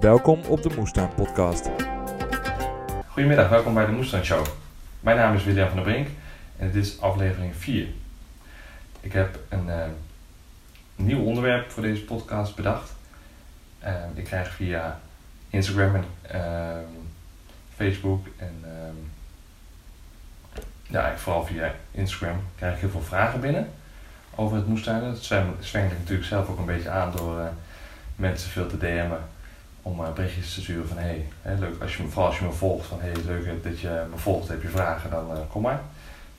Welkom op de Moestuin Podcast. Goedemiddag, welkom bij de Moestuin Show. Mijn naam is William van der Brink en dit is aflevering 4. Ik heb een eh, nieuw onderwerp voor deze podcast bedacht. Eh, ik krijg via Instagram en ehm, Facebook en ja, vooral via Instagram krijg ik heel veel vragen binnen over het moestuinen. Dat zweng ik natuurlijk zelf ook een beetje aan door eh, mensen veel te DM'en om berichtjes te sturen van hey, hè, leuk als je vooral als je me volgt van hey, leuk dat je me volgt, heb je vragen, dan uh, kom maar.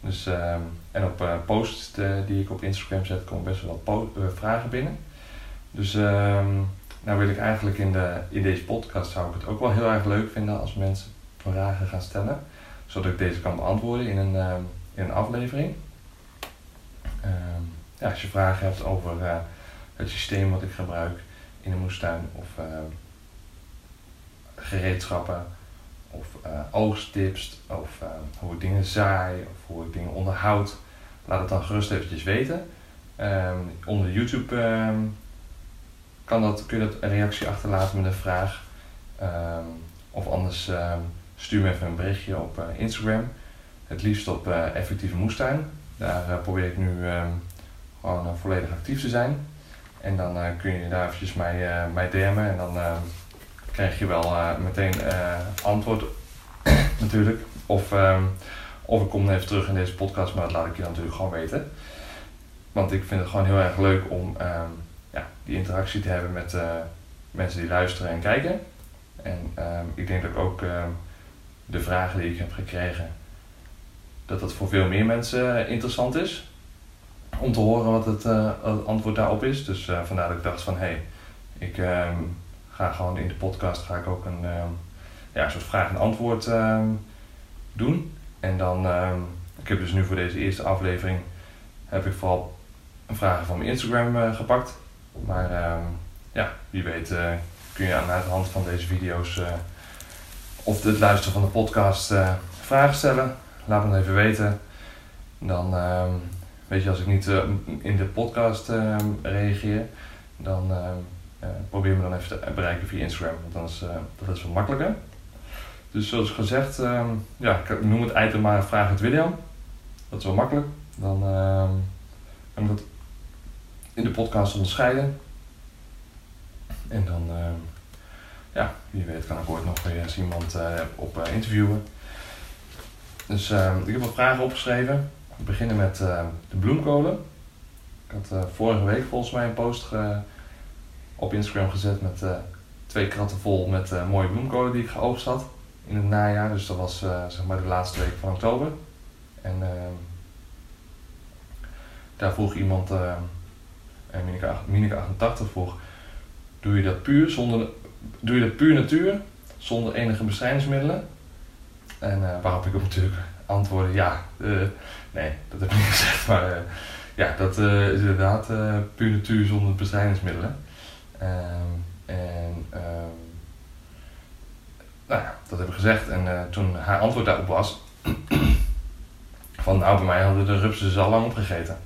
Dus, ehm, en op uh, posts die ik op Instagram zet, komen best wel wat vragen binnen. Dus um, nou wil ik eigenlijk in, de, in deze podcast zou ik het ook wel heel erg leuk vinden als mensen vragen gaan stellen. Zodat ik deze kan beantwoorden in een, um, in een aflevering. ja, als je vragen hebt over het systeem wat ik gebruik in de moestuin of gereedschappen of uh, oogsttips of uh, hoe ik dingen zaai of hoe ik dingen onderhoud. Laat het dan gerust eventjes weten. Um, onder YouTube um, kan dat, kun je dat een reactie achterlaten met een vraag. Um, of anders stuur me even een berichtje op uh, Instagram. Het liefst op effectieve moestuin. Daar probeer ik nu gewoon volledig actief te zijn. En dan kun je daar eventjes mij, mij DM'en en dan krijg je wel uh, meteen uh, antwoord natuurlijk. Of, um, of ik kom even terug in deze podcast, maar dat laat ik je natuurlijk gewoon weten. Want ik vind het gewoon heel erg leuk om um, ja, die interactie te hebben met uh, mensen die luisteren en kijken. En um, ik denk dat ik ook de vragen die ik heb gekregen, dat dat voor veel meer mensen interessant is. Om te horen wat het, het antwoord daarop is. Dus vandaar dat ik dacht van hé, hey, ik ga gewoon in de podcast ga ik ook een uh, ja, soort vraag en antwoord uh, doen. En dan, uh, ik heb dus nu voor deze eerste aflevering, heb ik vooral vragen van mijn Instagram uh, gepakt. Maar ehm, ja, wie weet uh, kun je aan de hand van deze video's uh, of het luisteren van de podcast vragen stellen. Laat me even weten. Dan weet je, als ik niet in de podcast reageer, dan probeer me dan even te bereiken via Instagram, want dan is, uh, dat is wat makkelijker. Dus zoals gezegd, um, ja, ik noem het item maar vraag het William. Dat is wel makkelijk. Dan kan ik dat in de podcast onderscheiden. En dan, ehm, ja, wie weet kan ik ooit nog eens iemand uh, op interviewen. Dus ik heb wat vragen opgeschreven. We beginnen met de bloemkolen. Ik had vorige week volgens mij een post ge op Instagram gezet met uh, twee kratten vol met uh, mooie bloemkolen die ik geoogst had in het najaar. Dus dat was uh, zeg maar de laatste week van oktober. En ehm, daar vroeg iemand, en Mineke 88 vroeg, doe je dat puur zonder, doe je dat puur natuur, zonder enige bestrijdingsmiddelen? En waarop ik op natuurlijk antwoordde, ja, nee, dat heb ik niet gezegd, maar ja, dat is inderdaad puur natuur zonder bestrijdingsmiddelen. Um, en um, nou ja, dat heb ik gezegd. En uh, toen haar antwoord daarop was: van nou, bij mij hadden de rupsen ze al lang opgegeten.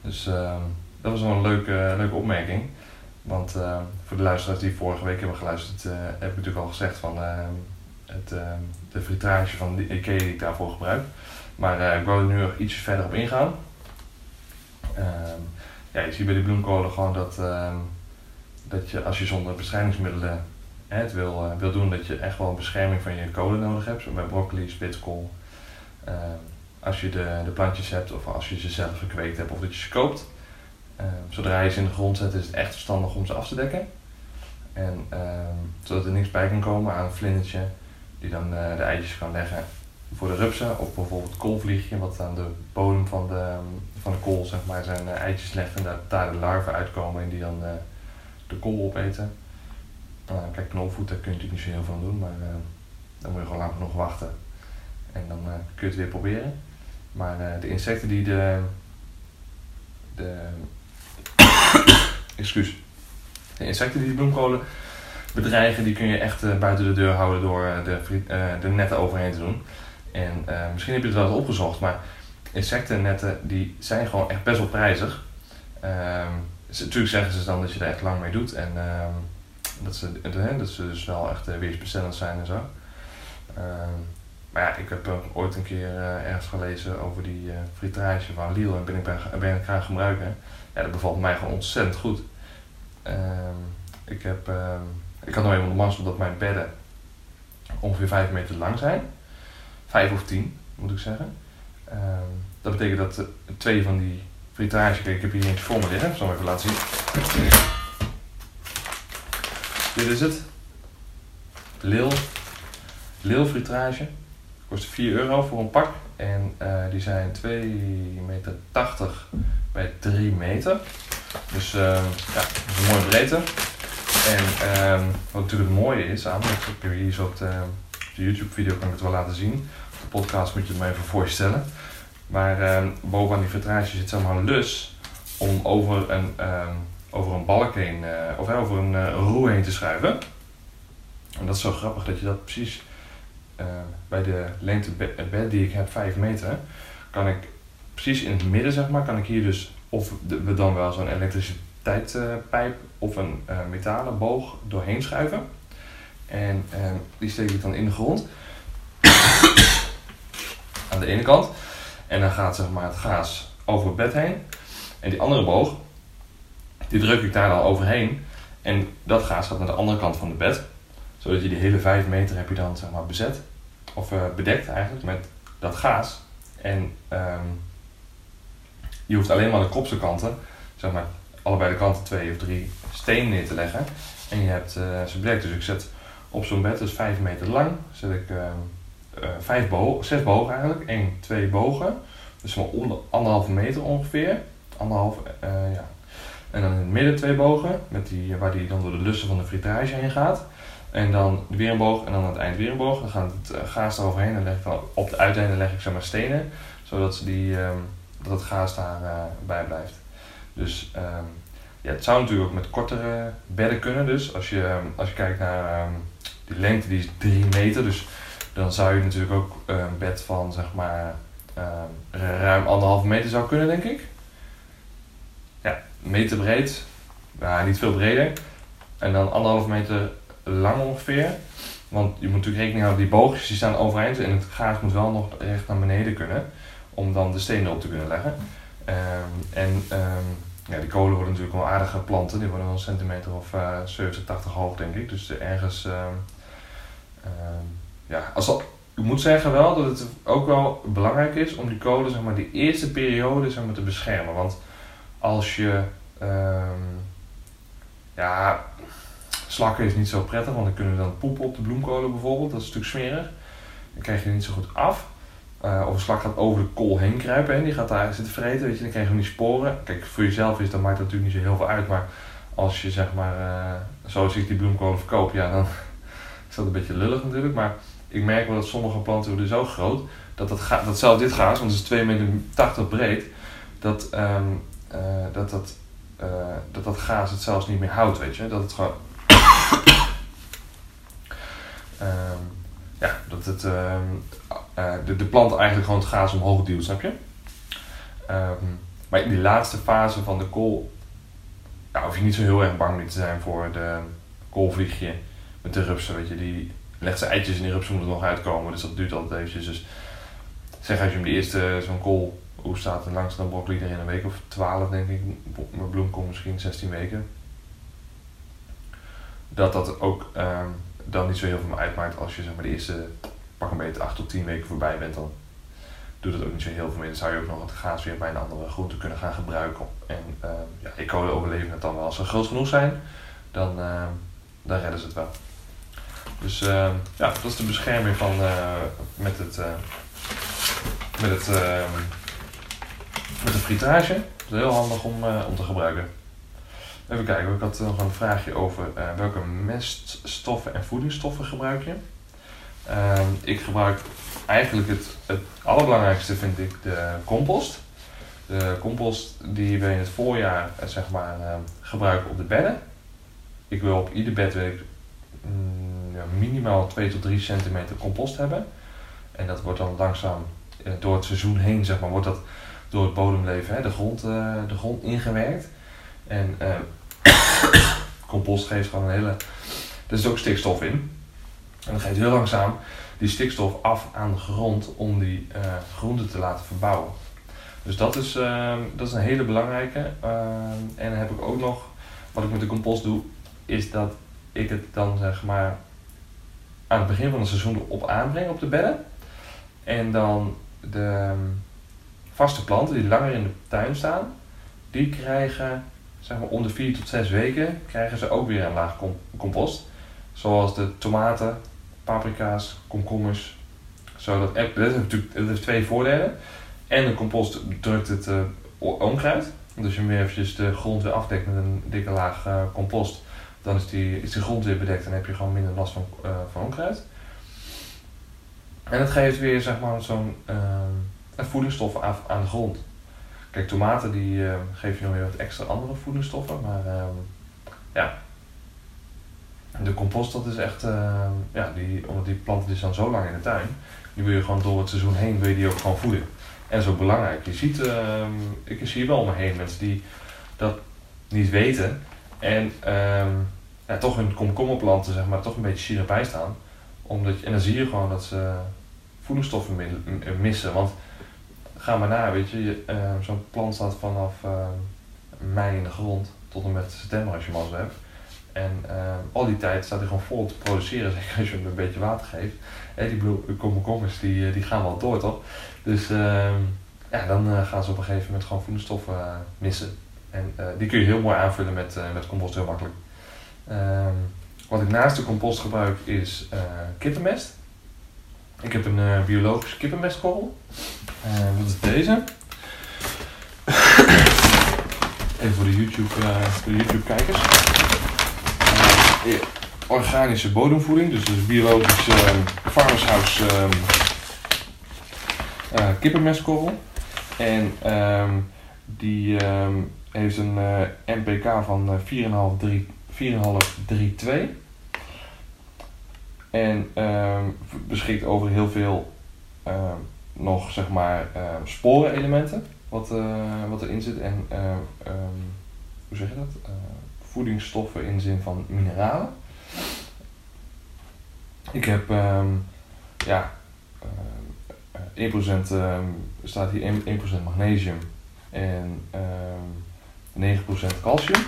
Dus um, dat was wel een leuke, leuke opmerking. Want voor de luisteraars die vorige week hebben geluisterd, uh, heb ik natuurlijk al gezegd van het, de fritage van de IKEA die ik daarvoor gebruik. Maar uh, ik wil er nu nog iets verder op ingaan. ja, je ziet bij die bloemkolen gewoon dat dat je als je zonder bestrijdingsmiddelen het wil, uh, wil doen, dat je echt wel bescherming van je kolen nodig hebt. Bij broccoli, spitskool. Uh, als je de, de plantjes hebt of als je ze zelf gekweekt hebt of dat je ze koopt. Uh, zodra je ze in de grond zet is het echt verstandig om ze af te dekken. En ehm, zodat er niks bij kan komen aan een vlindertje die dan de eitjes kan leggen voor de rupsen. Of bijvoorbeeld koolvliegje wat aan de bodem van de, van de kool zeg maar, zijn eitjes legt en daar, daar de larven uitkomen en die dan de kool opeten. Uh, kijk, knolvoet, daar kun je natuurlijk niet zo heel veel doen, maar uh, dan moet je gewoon lang genoeg wachten. En dan uh, kun je het weer proberen. Maar de insecten die de. de excuus. De insecten die de bloemkolen bedreigen, die kun je echt buiten de deur houden door de, de netten overheen te doen. En misschien heb je het wel eens opgezocht, maar insectennetten die zijn gewoon echt best wel prijzig. Natuurlijk zeggen ze dan dat je er echt lang mee doet. En, ehm, Dat ze, de- dat ze dus wel echt eh, weersbestendig zijn en zo. Ehm, maar ja, ik heb eh, ooit een keer eh, ergens gelezen over die eh fritage van Liel en ben ik, ben, ben ik gaan gebruiken. Ja, dat bevalt mij gewoon ontzettend goed. Ehm, ik, heb, ik had nog eenmaal de mazzel dat mijn bedden ongeveer 5 meter lang zijn. 5 of 10 moet ik zeggen. Dat betekent dat eh, twee van die fritage, ik heb hier eentje voor me liggen, ik zal hem even laten zien. Dit is het. Lil. Lil fritage. Kost 4 euro voor een pak. En eh, die zijn 2,80 meter bij 3 meter. Dus eh, ja, dat is een mooie breedte. En ehm, wat natuurlijk het mooie is aan, ik heb hier zo op de, de YouTube video kan ik het wel laten zien. Op de podcast moet je het me even voorstellen. Maar ehm, bovenaan die vitrage zit zeg maar een lus om over een, ehm, over een balk heen, eh, of over een eh, roe heen te schuiven. En dat is zo grappig dat je dat precies eh, bij de lengte be- bed die ik heb, 5 meter, kan ik precies in het midden zeg maar, kan ik hier dus of we dan wel zo'n elektriciteitspijp of een metalen boog doorheen schuiven. En eh, die steek ik dan in de grond. Aan de ene kant. En dan gaat zeg maar, het gaas over het bed heen. En die andere boog, die druk ik daar dan overheen. En dat gaas gaat naar de andere kant van het bed. Zodat je die hele 5 meter heb je dan zeg maar bezet. Of eh, bedekt eigenlijk met dat gaas. En ehm, je hoeft alleen maar de kopse kanten, zeg maar allebei de kanten twee of drie stenen neer te leggen. En je hebt eh, ze bedekt. Dus ik zet op zo'n bed, dus 5 meter lang, zet ik ehm, eh, vijf bogen, zes bogen eigenlijk. één, twee bogen. Dus maar onder anderhalve meter ongeveer. Anderhalf, eh, ja. En dan in het midden twee bogen, met die, waar die dan door de lussen van de fritage heen gaat. En dan weer een boog en dan aan het eind weer een boog. Dan gaat het eh, gaas eroverheen en dan op de uiteinden leg ik zeg maar stenen. Zodat die, ehm, dat het gaas daarbij bij blijft. Dus ehm, ja, het zou natuurlijk ook met kortere bedden kunnen. Dus als je, ehm, als je kijkt naar die lengte, die is 3 meter. Dus dan zou je natuurlijk ook een bed van zeg maar ehm, ruim anderhalve meter zou kunnen, denk ik. Ja, meter breed. Ja, niet veel breder. En dan anderhalve meter lang ongeveer. Want je moet natuurlijk rekening houden, die boogjes die staan overeind en het gaas moet wel nog recht naar beneden kunnen. Om dan de stenen op te kunnen leggen. Ehm, en ehm, ja, die kolen worden natuurlijk wel aardige planten. Die worden wel een centimeter of eh 70, 80 hoog denk ik. Dus ergens... ja, als dat, ik moet zeggen wel dat het ook wel belangrijk is om die kolen zeg maar, die eerste periode zeg maar, te beschermen. Want als je... ehm, ja, slakken is niet zo prettig, want dan kunnen dan poepen op de bloemkolen bijvoorbeeld. Dat is natuurlijk smerig. Dan krijg je niet zo goed af. Eh, of een slak gaat over de kool heen kruipen en die gaat daar zitten vreten, weet je, dan krijg je van die sporen. Kijk, voor jezelf is dat maakt dat natuurlijk niet zo heel veel uit, maar als je zeg maar, eh, zoals ik die bloemkolen verkoop, ja, dan is dat een beetje lullig natuurlijk. Maar ik merk wel dat sommige planten worden zo groot, dat, dat, ga, dat zelfs dit gaas, want het is 2,80 meter breed, dat, ehm, eh, dat, dat, eh, dat dat gaas het zelfs niet meer houdt, weet je. Dat het gewoon... Ehm, ja, dat het, ehm, eh, de, de plant eigenlijk gewoon het gaas omhoog duwt, snap je? Maar in die laatste fase van de kool hoef je niet zo heel erg bang mee te zijn voor de koolvliegje met de rupsen, weet je. Die legt zijn eitjes en die rupsen moeten er nog uitkomen, dus dat duurt altijd eventjes. Dus zeg als je hem de eerste, zo'n kool, hoe staat er langs, dan broccoli er in een week of 12 denk ik. Mijn bloemkool misschien 16 weken. Dat dat ook ehm, dan niet zo heel veel uitmaakt als je zeg maar de eerste pak een beetje 8 tot 10 weken voorbij bent, dan doet het ook niet zo heel veel meer. Dan zou je ook nog het gaas weer bij een andere groente kunnen gaan gebruiken. En uh, ja, ecolen overleven het dan wel. Als ze groot genoeg zijn, dan, uh, dan redden ze het wel. Dus uh, ja, dat is de bescherming van, uh, met het, met het met de fritage. Dat is heel handig om, om te gebruiken. Even kijken, ik had nog een vraagje over welke meststoffen en voedingsstoffen gebruik je. Uh, ik gebruik eigenlijk het, het allerbelangrijkste vind ik de compost. De compost die we in het voorjaar zeg maar, uh, gebruiken op de bedden. Ik wil op ieder bed wil ik, mm, ja, minimaal 2 tot 3 centimeter compost hebben. En dat wordt dan langzaam uh, door het seizoen heen, zeg maar, wordt dat door het bodemleven, hè, de, grond, uh, de grond ingewerkt. En compost geeft gewoon een hele... Er zit ook stikstof in. En dan geeft heel langzaam die stikstof af aan de grond om die uh, groenten te laten verbouwen. Dus dat is, uh, dat is een hele belangrijke. Uh, en dan heb ik ook nog, wat ik met de compost doe, is dat ik het dan zeg maar aan het begin van het seizoen op aanbreng op de bedden. En dan de vaste planten die langer in de tuin staan, die krijgen zeg maar om de 4 tot 6 weken krijgen ze ook weer een laag compost. Zoals de tomaten, paprika's, komkommers. Zodat, dat, heeft natuurlijk, dat heeft twee voordelen. En de compost drukt het uh, onkruid. Dus je weer eventjes de grond weer afdekt met een dikke laag uh, compost. Dan is, die, is de grond weer bedekt en heb je gewoon minder last van, uh, van onkruid. En het geeft weer zeg maar zo'n voedingsstoffen aan, aan de grond. Kijk, tomaten die uh, geven je nog weer wat extra andere voedingsstoffen, maar uh, ja. De compost dat is echt, uh, ja, die, omdat die planten die staan zo lang in de tuin, die wil je gewoon door het seizoen heen, wil je die ook gewoon voeden. En ook belangrijk. Je ziet, ehm, ik zie wel om me heen mensen die dat niet weten en um, ja, toch hun komkommerplanten zeg maar toch een beetje sierop bij staan. Omdat, en dan zie je gewoon dat ze voedingsstoffen missen. Want ga maar na, weet je, uh, zo'n plant staat vanaf uh, mei in de grond tot en met september als je mazzel hebt. En al die tijd staat hij gewoon vol te produceren, zeker als je hem een beetje water geeft. En die komkommers die, die gaan wel door toch? Dus ehm, ja, dan gaan ze op een gegeven moment gewoon voedingsstoffen missen. En die kun je heel mooi aanvullen met, met compost, heel makkelijk. Ehm, wat ik naast de compost gebruik is kippenmest. Ik heb een uh, biologische kippenmestkorrel. Uh, dat is deze. Even voor de YouTube, uh, voor de YouTube kijkers. organische bodemvoeding, dus dus biologisch farmershouse kippenmestkorrel. En die heeft een NPK van 4,532. En um, beschikt over heel veel um, nog zeg maar uh, sporenelementen wat, uh, wat erin zit. En uh, um, hoe zeg je dat? voedingsstoffen in de zin van mineralen. Ik heb ja, 1% staat hier 1%, magnesium en 9% calcium.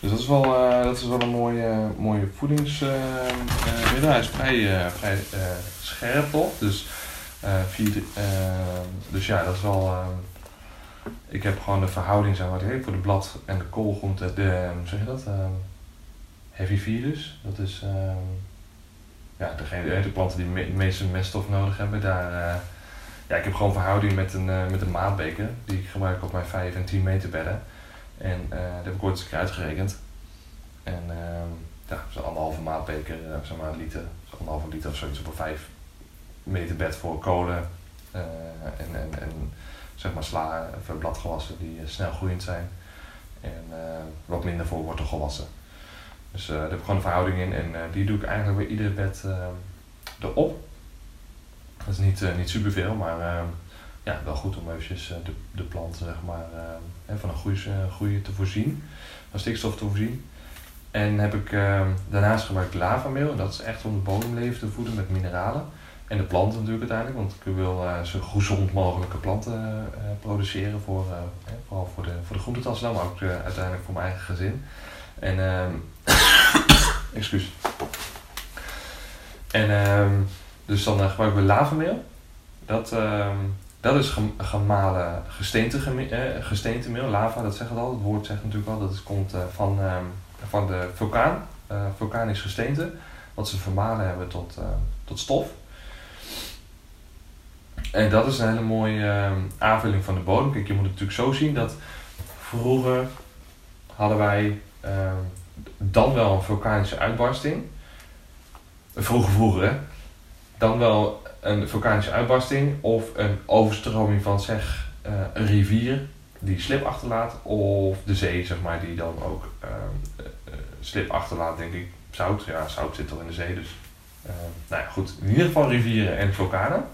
Dus dat is wel, uh, dat is wel een mooie, mooie voedingsmiddel. Uh, uh, hij is vrij, vrij scherp toch? Dus, vier, dus ja, dat is wel. ik heb gewoon de verhouding zeg maar, voor de blad en de koolgroente, de, zeg je dat? heavy virus. Dat is ja, degene, de planten die me, meeste meststof nodig hebben. Daar, ja, ik heb gewoon verhouding met een, met een maatbeker die ik gebruik op mijn 5 en 10 meter bedden. En uh, dat heb ik ooit eens uitgerekend. En uh, ja, zo'n anderhalve maatbeker, uh, zeg maar een liter, anderhalve liter of zoiets op een 5 meter bed voor kolen. Uh, en, en, en zeg maar sla of bladgewassen die snel groeiend zijn. En wat minder voor wortelgewassen. Dus daar heb ik gewoon een verhouding in en die doe ik eigenlijk bij iedere bed erop. Dat is niet, niet superveel, maar ehm, ja, wel goed om eventjes de, de planten zeg maar, van een goede, goede te voorzien, van stikstof te voorzien. En heb ik uh, daarnaast gebruikt lavameel. Dat is echt om de bodemleven te voeden met mineralen. En de planten natuurlijk uiteindelijk, want ik wil zo gezond mogelijke planten produceren. Voor, vooral voor de, voor de groentetas dan, maar ook uiteindelijk voor mijn eigen gezin. En, um, excuus. En um, dus dan gebruik ik lavameel. Dat, um, dat is gemalen gesteente, eh, gesteentemeel, lava, dat zegt het al. Het woord zegt natuurlijk al, dat het komt uh, van, uh, van de vulkaan, uh, vulkanisch gesteente, wat ze vermalen hebben tot, tot stof. En dat is een hele mooie aanvulling van de bodem. Kijk, je moet het natuurlijk zo zien dat vroeger hadden wij dan wel een vulkanische uitbarsting. Vroeger, vroeger hè. Dan wel een vulkanische uitbarsting of een overstroming van zeg uh, een rivier die slip achterlaat of de zee zeg maar die dan ook uh, uh, slip achterlaat denk ik. Zout ja zout zit toch in de zee dus nou ja goed. In ieder geval rivieren en vulkanen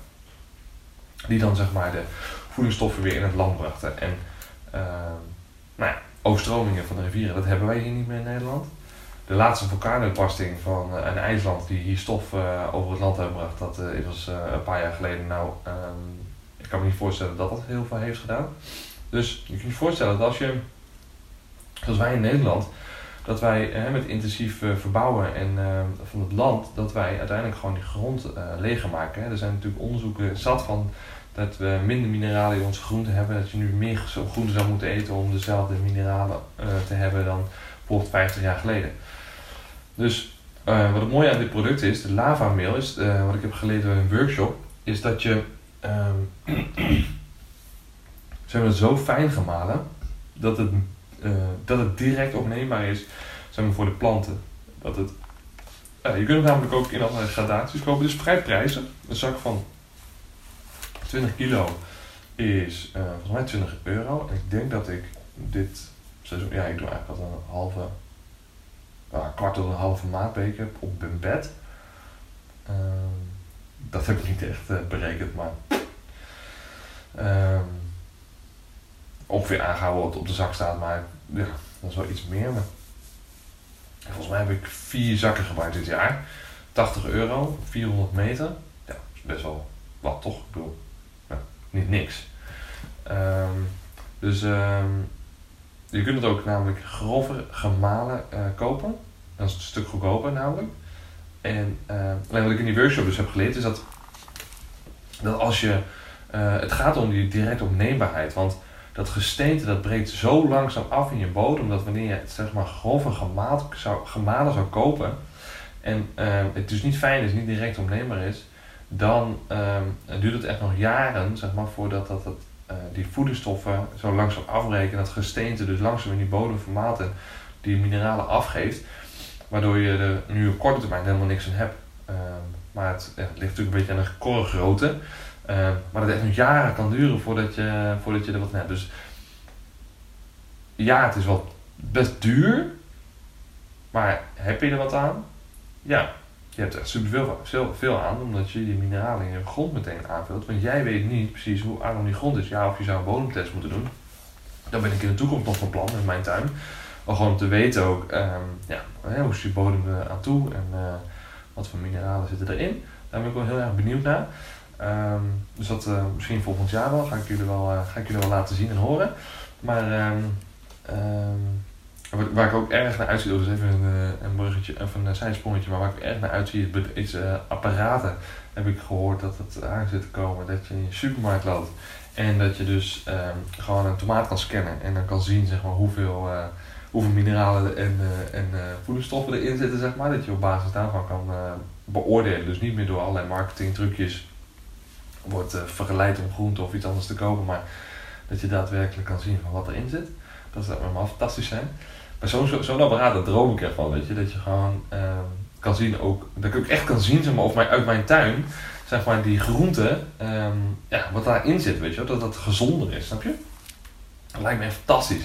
die dan zeg maar de voedingsstoffen weer in het land brachten. En nou ja overstromingen van de rivieren dat hebben wij hier niet meer in Nederland de laatste vulkaanuitbarsting van uh, een IJsland die hier stof uh, over het land heeft gebracht, dat uh, was een paar jaar geleden. Nou, um, ik kan me niet voorstellen dat dat heel veel heeft gedaan. Dus je kunt je voorstellen dat als je, zoals wij in Nederland, dat wij met intensief verbouwen en, ehm, van het land, dat wij uiteindelijk gewoon die grond leger maken. Hè. Er zijn natuurlijk onderzoeken zat van dat we minder mineralen in onze groenten hebben. Dat je nu meer groenten zou moeten eten om dezelfde mineralen te hebben dan bijvoorbeeld 50 jaar geleden. Dus uh, wat het mooie aan dit product is, de lava is, uh, wat ik heb geleerd in een workshop, is dat je um, ze het zo fijn gemalen dat het, uh, dat het direct opneembaar is zeg maar, voor de planten. Dat het, je kunt het namelijk ook in allerlei gradaties kopen, dus vrij prijzig. Een zak van 20 kilo is volgens mij 20 euro. En ik denk dat ik dit ja, ik doe eigenlijk altijd een halve een kwart tot een halve maatbeker op mijn bed. Ehm, dat heb ik niet echt uh, berekend, maar uh, ongeveer aangehouden wat op de zak staat, maar ja, dat is wel iets meer. Volgens mij heb ik vier zakken gebruikt dit jaar. 80 euro, 400 meter. Ja, is best wel wat toch? Ik bedoel, niet niks. Um, dus um, je kunt het ook namelijk grover gemalen uh, kopen. Dat is een stuk goedkoper namelijk. En uh, alleen wat ik in die workshop dus heb geleerd is dat, dat als je. Uh, het gaat om die directe opneembaarheid. Want dat gesteente dat breekt zo langzaam af in je bodem dat wanneer je het zeg maar grover zou, gemalen zou kopen. En het dus niet fijn is, niet direct opneembaar is. Dan duurt het echt nog jaren zeg maar, voordat dat, dat uh, die voedingsstoffen zo langzaam afbreken, dat gesteente dus langzaam in die bodem vermaalt die mineralen afgeeft, waardoor je er nu op korte termijn helemaal niks aan hebt. Uh, maar het, ligt natuurlijk een beetje aan de korrelgrootte, uh, maar dat echt nog jaren kan duren voordat je, voordat je er wat aan hebt. Dus ja, het is wel best duur, maar heb je er wat aan? Ja, je hebt er echt super veel, aan, omdat je die mineralen in je grond meteen aanvult. Want jij weet niet precies hoe arm die grond is. Ja, of je zou een bodemtest moeten doen. Dan ben ik in de toekomst nog van plan in mijn tuin. Om gewoon te weten ook, um, ja, hoe is je bodem aan toe en uh, wat voor mineralen zitten erin. Daar ben ik wel heel erg benieuwd naar. Um, dus dat uh, misschien volgend jaar wel, ga ik jullie wel, ga ik jullie wel laten zien en horen. Maar um, Waar ik ook erg naar uitzie, dat is even een, eh, een bruggetje of een zijsprongetje, maar waar ik erg naar uitzie is uh, apparaten. Heb ik gehoord dat het aan zit te komen dat je in je supermarkt loopt en dat je dus um, gewoon een tomaat kan scannen en dan kan zien zeg maar, hoeveel, uh, hoeveel mineralen en, uh, en voedingsstoffen erin zitten, zeg maar. Dat je op basis daarvan kan beoordelen. Dus niet meer door allerlei marketing trucjes wordt vergeleid om groente of iets anders te kopen, maar dat je daadwerkelijk kan zien van wat erin zit. Dat zou helemaal fantastisch zijn. Maar zo'n zo, zo daar droom ik ervan, weet je. Dat je gewoon uh, kan zien ook, dat ik ook echt kan zien, zeg maar, of mijn, uit mijn tuin, zeg maar, die groente, um, ja, wat daarin zit, weet je. Dat dat gezonder is, snap je? Dat lijkt me fantastisch.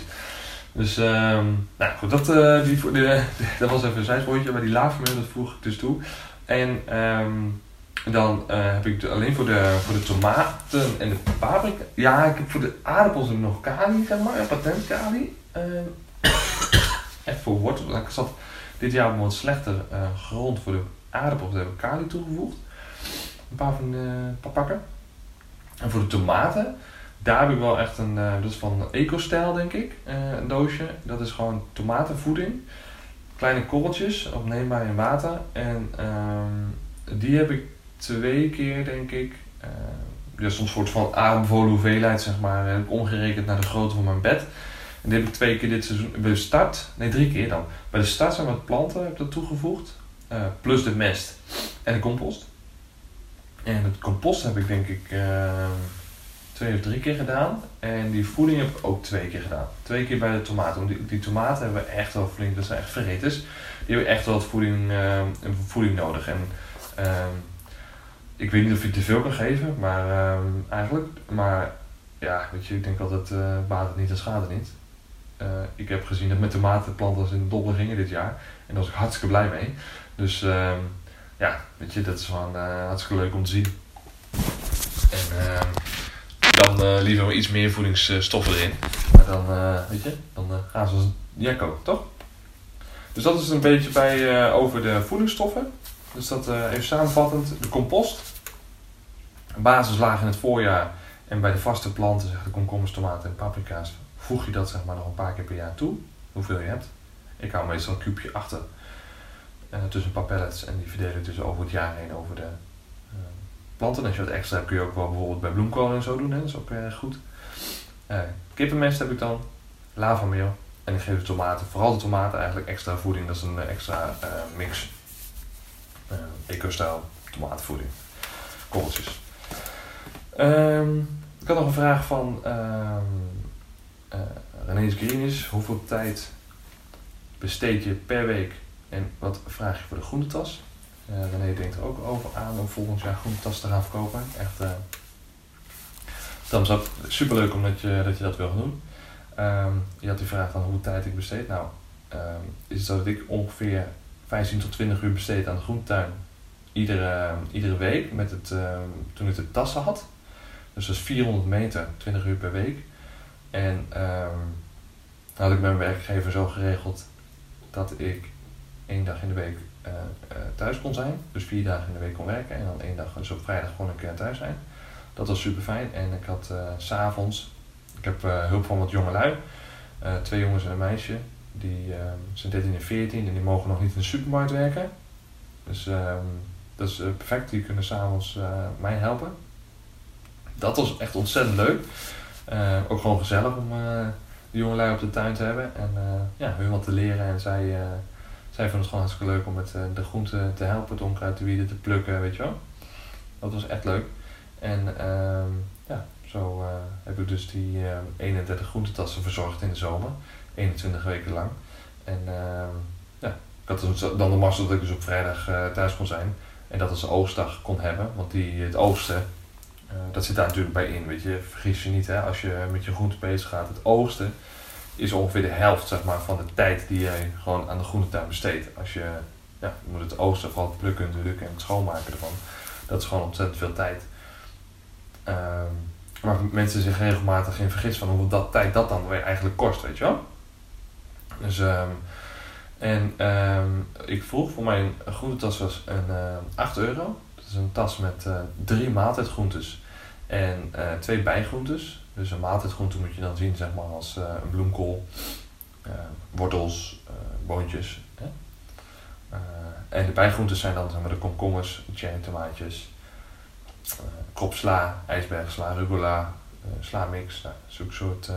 Dus, um, nou goed, dat, uh, die, de, dat was even een zijspoortje, maar die laafmeel, dat voeg ik dus toe. En um, dan uh, heb ik alleen voor de, voor de tomaten en de paprika. Ja, ik heb voor de aardappels nog kali, zeg maar, patent kali. Uh, echt voor wortel. Ik zat dit jaar op een wat slechter uh, grond voor de aardappels. Daar heb ik kali toegevoegd. Een paar van de paar pakken. En voor de tomaten, daar heb ik wel echt een, uh, dat is van EcoStijl denk ik, een doosje. Dat is gewoon tomatenvoeding. Kleine korreltjes, opneembaar in water. En uh, die heb ik twee keer denk ik. Uh, is een soort van aanbevolen hoeveelheid zeg maar. Heb ik omgerekend naar de grootte van mijn bed. En dit heb ik twee keer dit seizoen, bij de start, nee drie keer dan. Bij de start zijn wat planten heb ik dat toegevoegd. Uh, plus de mest en de compost. En het compost heb ik denk ik uh, twee of drie keer gedaan. En die voeding heb ik ook twee keer gedaan. Twee keer bij de tomaten. Want die, die tomaten hebben echt wel flink, dat zijn echt verreters. Die hebben echt wel wat voeding, uh, voeding nodig. En ik weet niet of je te veel kan geven, maar eigenlijk. Maar ja, weet je, ik denk altijd, uh, baat het niet en schade niet. Uh, ik heb gezien dat met tomatenplanten in de dobbel gingen dit jaar. En daar was ik hartstikke blij mee. Dus uh, ja, weet je, dat is gewoon uh, hartstikke leuk om te zien. En ehm, dan liever maar iets meer voedingsstoffen erin. Maar dan, weet je, dan gaan ze als Jacko, toch? Dus dat is een beetje bij, eh, over de voedingsstoffen. Dus dat eh, even samenvattend. De compost. Basislaag in het voorjaar. En bij de vaste planten, zeg de komkommers, tomaten en paprika's, voeg je dat zeg maar nog een paar keer per jaar toe. Hoeveel je hebt. Ik hou meestal een kuubje achter. eh, tussen een paar pellets. En die verdeel ik dus over het jaar heen over de eh, planten. En als je wat extra hebt kun je ook wel bijvoorbeeld bij bloemkolen en zo doen. Hè? Dat is ook erg goed. Eh kippenmest heb ik dan. Lavameel. En ik geef de tomaten, vooral de tomaten eigenlijk extra voeding. Dat is een extra mix. Eh Eco-stijl tomatenvoeding. Korreltjes. Ehm, ik had nog een vraag van ehm eh René Greenis. Hoeveel tijd besteed je per week en wat vraag je voor de groentetas? Eh René denkt er ook over aan om volgend jaar groentetas te gaan verkopen. Echt eh thumbs up. Superleuk omdat je, dat je dat wil doen. Ehm, je had die vraag van hoeveel tijd ik besteed. Nou, ehm, is het zo dat ik ongeveer 15 tot 20 uur besteed aan de groentetuin. Iedere, iedere week met het, ehm, toen ik de tassen had. Dus dat is 400 meter, 20 uur per week. En ehm had ik mijn werkgever zo geregeld dat ik één dag in de week eh, eh, thuis kon zijn. Dus vier dagen in de week kon werken. En dan één dag, dus op vrijdag kon ik eh, thuis zijn. Dat was super fijn. En ik had s s'avonds, ik heb hulp van wat jongelui. Twee jongens en een meisje. Die zijn 13 en 14 en die mogen nog niet in de supermarkt werken. Dus ehm, dat is perfect. Die kunnen s'avonds mij helpen. Dat was echt ontzettend leuk. Eh, ook gewoon gezellig om eh de jongelui op de tuin te hebben. En eh, ja, hun wat te leren. En zij, zij vonden het gewoon hartstikke leuk om met de groenten te helpen. Het onkruid te wieden, te plukken, weet je wel. Dat was echt leuk. En ehm, ja, zo heb ik dus die ehm, 31 groentetassen verzorgd in de zomer. 21 weken lang. En ehm, ja, ik had dus dan de mazzel dat ik dus op vrijdag thuis kon zijn. En dat als oogstdag kon hebben. Want die, het oogsten, eh, dat zit daar natuurlijk bij in. Weet je, vergis je niet hè, als je met je groente bezig gaat. Het oogsten is ongeveer de helft zeg maar, van de tijd die je gewoon aan de groentetuin besteedt. Als je, ja, je moet het oogsten, vooral het plukken natuurlijk en het schoonmaken ervan. Dat is gewoon ontzettend veel tijd. Ehm, maar mensen zich regelmatig in vergis van hoeveel dat tijd dat dan weer eigenlijk kost, weet je wel. Dus, ehm, en ehm, ik vroeg voor mijn groentetas was een eh 8 euro. Is een tas met eh, drie maaltijdgroentes en eh, twee bijgroentes. Dus een maaltijdgroente moet je dan zien zeg maar als eh, een bloemkool, wortels, boontjes. Hè? En de bijgroentes zijn dan zeg maar, de komkommers, cherry tomaatjes, kropsla, ijsbergsla, rucola, sla-mix, nou, zulke soort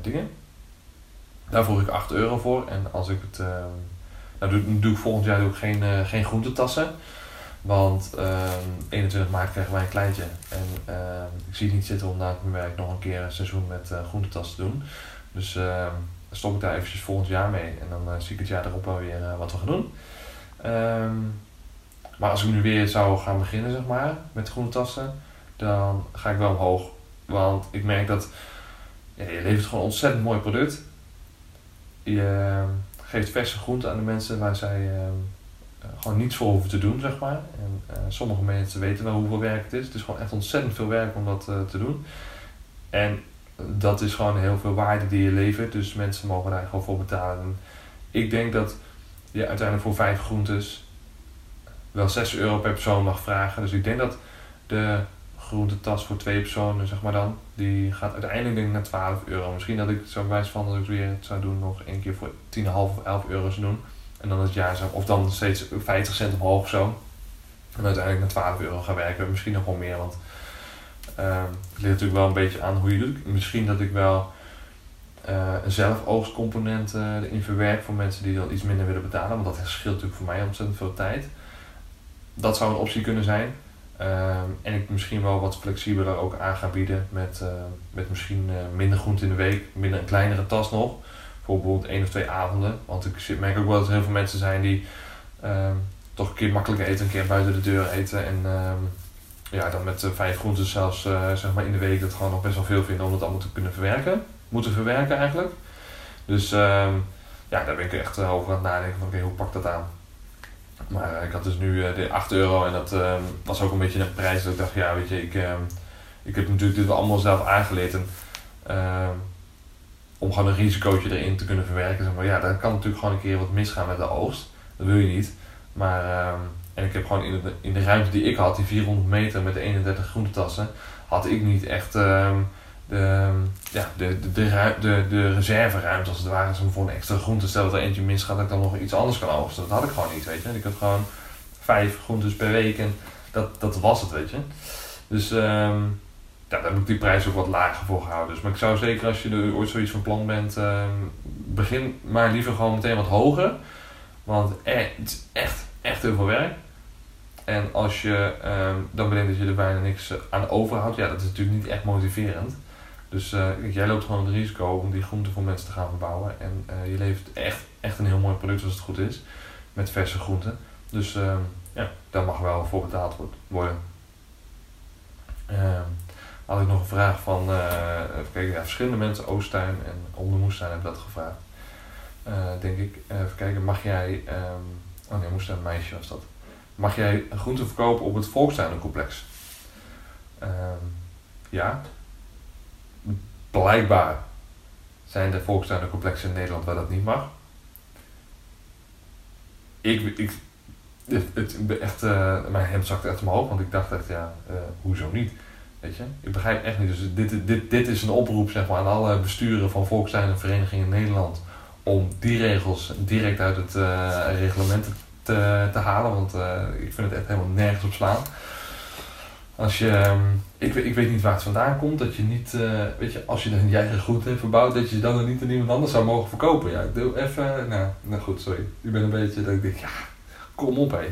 dingen. Daar vroeg ik 8 euro voor. En als ik het. nou, doe, doe ik volgend jaar ik geen, geen groentetassen. Want ehm 21 maart krijgen wij een kleintje. En ehm, ik zie het niet zitten om na mijn werk nog een keer een seizoen met groentetassen te doen. Dus ehm, stop ik daar eventjes volgend jaar mee. En dan eh, zie ik het jaar erop wel weer eh, wat we gaan doen. Ehm, maar als ik nu weer zou gaan beginnen, zeg maar, met groentetassen, dan ga ik wel omhoog. Want ik merk dat je levert gewoon een ontzettend mooi product. Je ehm, geeft verse groenten aan de mensen waar zij ehm, gewoon niets voor hoeven te doen, zeg maar. En eh, sommige mensen weten wel hoeveel werk het is. Het is gewoon echt ontzettend veel werk om dat eh, te doen. En dat is gewoon heel veel waarde die je levert. Dus mensen mogen daar gewoon voor betalen. En ik denk dat je uiteindelijk voor vijf groentes wel 6 euro per persoon mag vragen. Dus ik denk dat de groentetas voor twee personen, zeg maar dan, die gaat uiteindelijk denk ik naar 12 euro. Misschien dat ik zo wijs van dat ik weer zou doen, nog één keer voor 10,5 of 11 euro zou doen. En dan het jaar zou, of dan steeds 50 cent omhoog zo. En uiteindelijk naar 12 euro gaan werken. Misschien nog wel meer, want ehm, het ligt natuurlijk wel een beetje aan hoe je doet. Misschien dat ik wel eh, een zelfoogstcomponent eh, erin verwerk voor mensen die dan iets minder willen betalen. Want dat scheelt natuurlijk voor mij ontzettend veel tijd. Dat zou een optie kunnen zijn. Ehm, en ik misschien wel wat flexibeler ook aan ga bieden met, eh, met misschien minder groente in de week, minder een kleinere tas nog. Voor bijvoorbeeld één of twee avonden. Want ik merk ook wel dat er heel veel mensen zijn die ehm, toch een keer makkelijker eten, een keer buiten de deur eten. En ehm, ja, dan met eh, vijf groenten zelfs eh, zeg maar in de week dat gewoon nog best wel veel vinden om het allemaal te kunnen verwerken. Moeten verwerken eigenlijk. Dus ehm, ja, daar ben ik echt eh, over aan het nadenken van oké, hoe pak dat aan? Maar ik had dus nu de 8 euro en dat was ook een beetje een prijs dat ik dacht, ja weet je, ik, ik heb natuurlijk dit allemaal zelf aangeleerd. En, om gewoon een risicootje erin te kunnen verwerken. Zeg maar ja, dan kan natuurlijk gewoon een keer wat misgaan met de oogst. Dat wil je niet. Maar, ehm, en ik heb gewoon in de, in de ruimte die ik had, die 400 meter met de 31 groentetassen, had ik niet echt ehm, de, ja, de, de, de, de, reserveruimte als het ware. Zo voor een extra groente, stel dat er eentje misgaat, dat ik dan nog iets anders kan oogsten. Dat had ik gewoon niet, weet je. Ik had gewoon vijf groentes per week en dat, dat was het, weet je. Dus um, ja, daar heb ik die prijs ook wat lager voor gehouden. Dus, maar ik zou zeker als je er ooit zoiets van plan bent, um, begin maar liever gewoon meteen wat hoger. Want eh, het is echt, echt heel veel werk. En als je um, dan bedenkt dat je er bijna niks aan overhoudt, ja, dat is natuurlijk niet echt motiverend. Dus uh, jij loopt gewoon het risico om die groenten voor mensen te gaan verbouwen. En uh, je levert echt, echt een heel mooi product als het goed is. Met verse groenten. Dus uh, ja, daar mag wel voor betaald worden. Ehm, had ik nog een vraag van, uh, verschillende mensen, Oosttuin en Ondermoestuin hebben dat gevraagd. denk ik, even kijken, mag jij, um, oh nee, Moestuin meisje was dat. Mag jij groenten verkopen op het Volkstuinencomplex? Um, ja, blijkbaar zijn er volkstuinencomplexen in Nederland waar dat niet mag. Ik, ik, het, het echt, uh, mijn hemd zakte echt omhoog, want ik dacht echt, ja, hoezo niet? Weet je, ik begrijp echt niet. Dus dit, dit, dit is een oproep zeg maar, aan alle besturen van volkstuinenverenigingen in Nederland om die regels direct uit het uh, reglement te, te halen, want ik vind het echt helemaal nergens op slaan. Als je, um, ik, ik weet niet waar het vandaan komt, dat je niet, uh, weet je, als je dan je eigen goed hebt verbouwd, dat je dan er niet aan iemand anders zou mogen verkopen. Ja, ik doe even, nou, nou goed, sorry. Ik ben een beetje, dat ik denk, ja, kom op hé.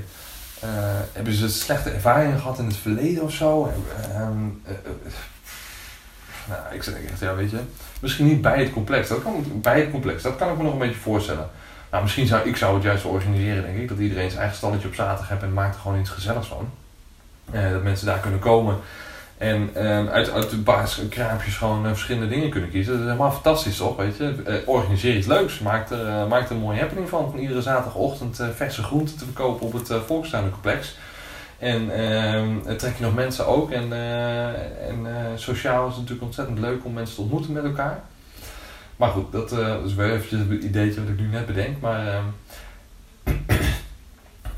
Uh, hebben ze slechte ervaringen gehad in het verleden of zo? Um, uh, nou, ik zeg echt, ja, weet je, misschien niet bij het complex. Dat kan bij het complex, dat kan ik me nog een beetje voorstellen. Nou, misschien zou ik zou het juist organiseren, denk ik, dat iedereen zijn eigen stalletje op zaterdag heeft en maakt er gewoon iets gezelligs van. Dat mensen daar kunnen komen en uh, uit, uit de basiskraampjes gewoon uh, verschillende dingen kunnen kiezen. Dat is helemaal fantastisch toch, weet je. organiseer iets leuks, maak er, maak er een mooie happening van. Van iedere zaterdagochtend verse groenten te verkopen op het Volkstuinencomplex. En ehm, trek je nog mensen ook. En, en sociaal is het natuurlijk ontzettend leuk om mensen te ontmoeten met elkaar. Maar goed, dat, is wel eventjes het ideetje wat ik nu net bedenk. Maar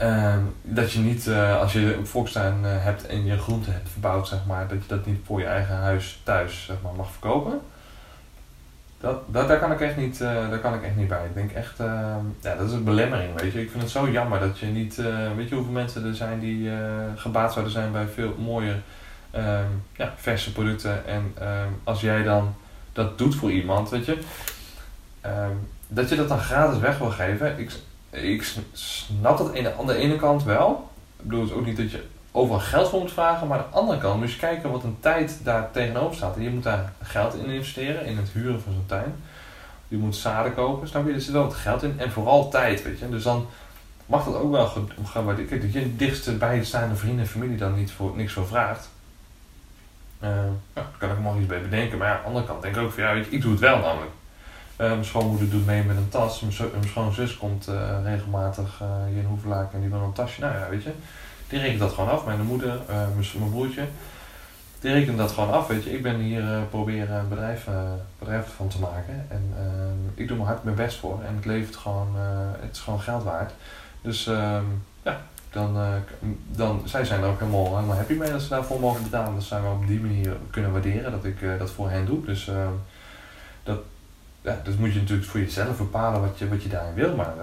Uh, dat je niet, uh, als je een volkstuin uh, hebt en je groenten hebt verbouwd, zeg maar, dat je dat niet voor je eigen huis thuis zeg maar, mag verkopen. Dat, dat, daar, kan ik echt niet, uh, daar kan ik echt niet bij. Ik denk echt, ehm, ja, dat is een belemmering, weet je. Ik vind het zo jammer dat je niet, weet je hoeveel mensen er zijn die gebaat zouden zijn bij veel mooie ehm, ja, verse producten. En als jij dan dat doet voor iemand, weet je, dat je dat dan gratis weg wil geven. Ik, ik snap dat aan de ene kant wel. Ik bedoel, het ook niet dat je overal geld voor moet vragen, maar aan de andere kant moet je kijken wat een tijd daar tegenover staat. En je moet daar geld in investeren, in het huren van zo'n tuin. Je moet zaden kopen, snap je? Er zit wel wat geld in en vooral tijd, weet je. Dus dan mag dat ook wel gaan. Kijk, je dichtste bijstaande vrienden en familie dan niet voor, niks voor vraagt. Uh, ja, daar kan ik nog iets bij bedenken. Maar ja, aan de andere kant denk ik ook van ja, weet je, ik doe het wel namelijk. Uh, mijn schoonmoeder doet mee met een tas. Mijn, mijn schoonzus komt uh, regelmatig uh, hier in Hoevelaak en die wil een tasje. Nou ja, weet je. Die rekent dat gewoon af. Mijn moeder, mijn, mijn, broertje. Die rekenen dat gewoon af, weet je. Ik ben hier proberen een bedrijf, van te maken. En ik doe mijn hart mijn best voor. En het levert gewoon, het is gewoon geld waard. Dus ehm, ja, dan, dan, zij zijn er ook helemaal, helemaal happy mee dat ze daarvoor mogen betalen. Dat zij we op die manier kunnen waarderen dat ik dat voor hen doe. Dus ehm, ja, dus moet je natuurlijk voor jezelf bepalen wat je, wat je daarin wil. Maar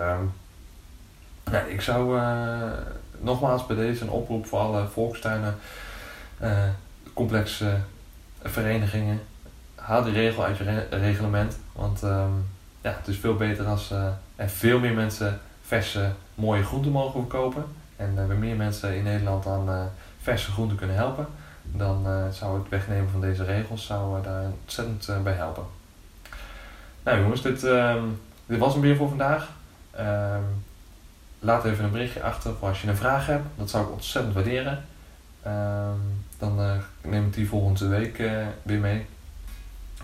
uh, ik zou uh, nogmaals bij deze een oproep voor alle volkstuinen, uh, complexe verenigingen. Haal die regel uit je re reglement. Want um, ja, het is veel beter als er veel meer mensen verse, mooie groenten mogen verkopen. En we meer mensen in Nederland aan verse groenten kunnen helpen. Dan zou het wegnemen van deze regels zou, daar ontzettend bij helpen. Nou jongens, dit, uh, dit was hem weer voor vandaag. Uh, laat even een berichtje achter voor als je een vraag hebt. Dat zou ik ontzettend waarderen. Uh, dan uh, neem ik die volgende week uh, weer mee.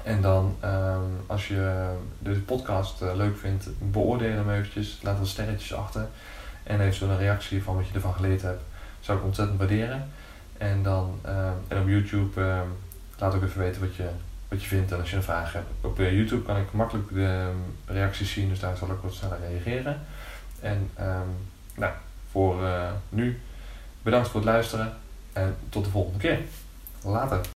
En dan, ehm, als je deze podcast eh, leuk vindt, beoordeel hem eventjes. Laat wat sterretjes achter. En eventueel een reactie van wat je ervan geleerd hebt. Zou ik ontzettend waarderen. En dan en op YouTube laat ook even weten wat je wat je vindt en als je een vraag hebt. Op eh, YouTube kan ik makkelijk de ehm, reacties zien, dus daar zal ik wat sneller reageren. En ehm, nou, voor eh, nu bedankt voor het luisteren en tot de volgende keer. Later.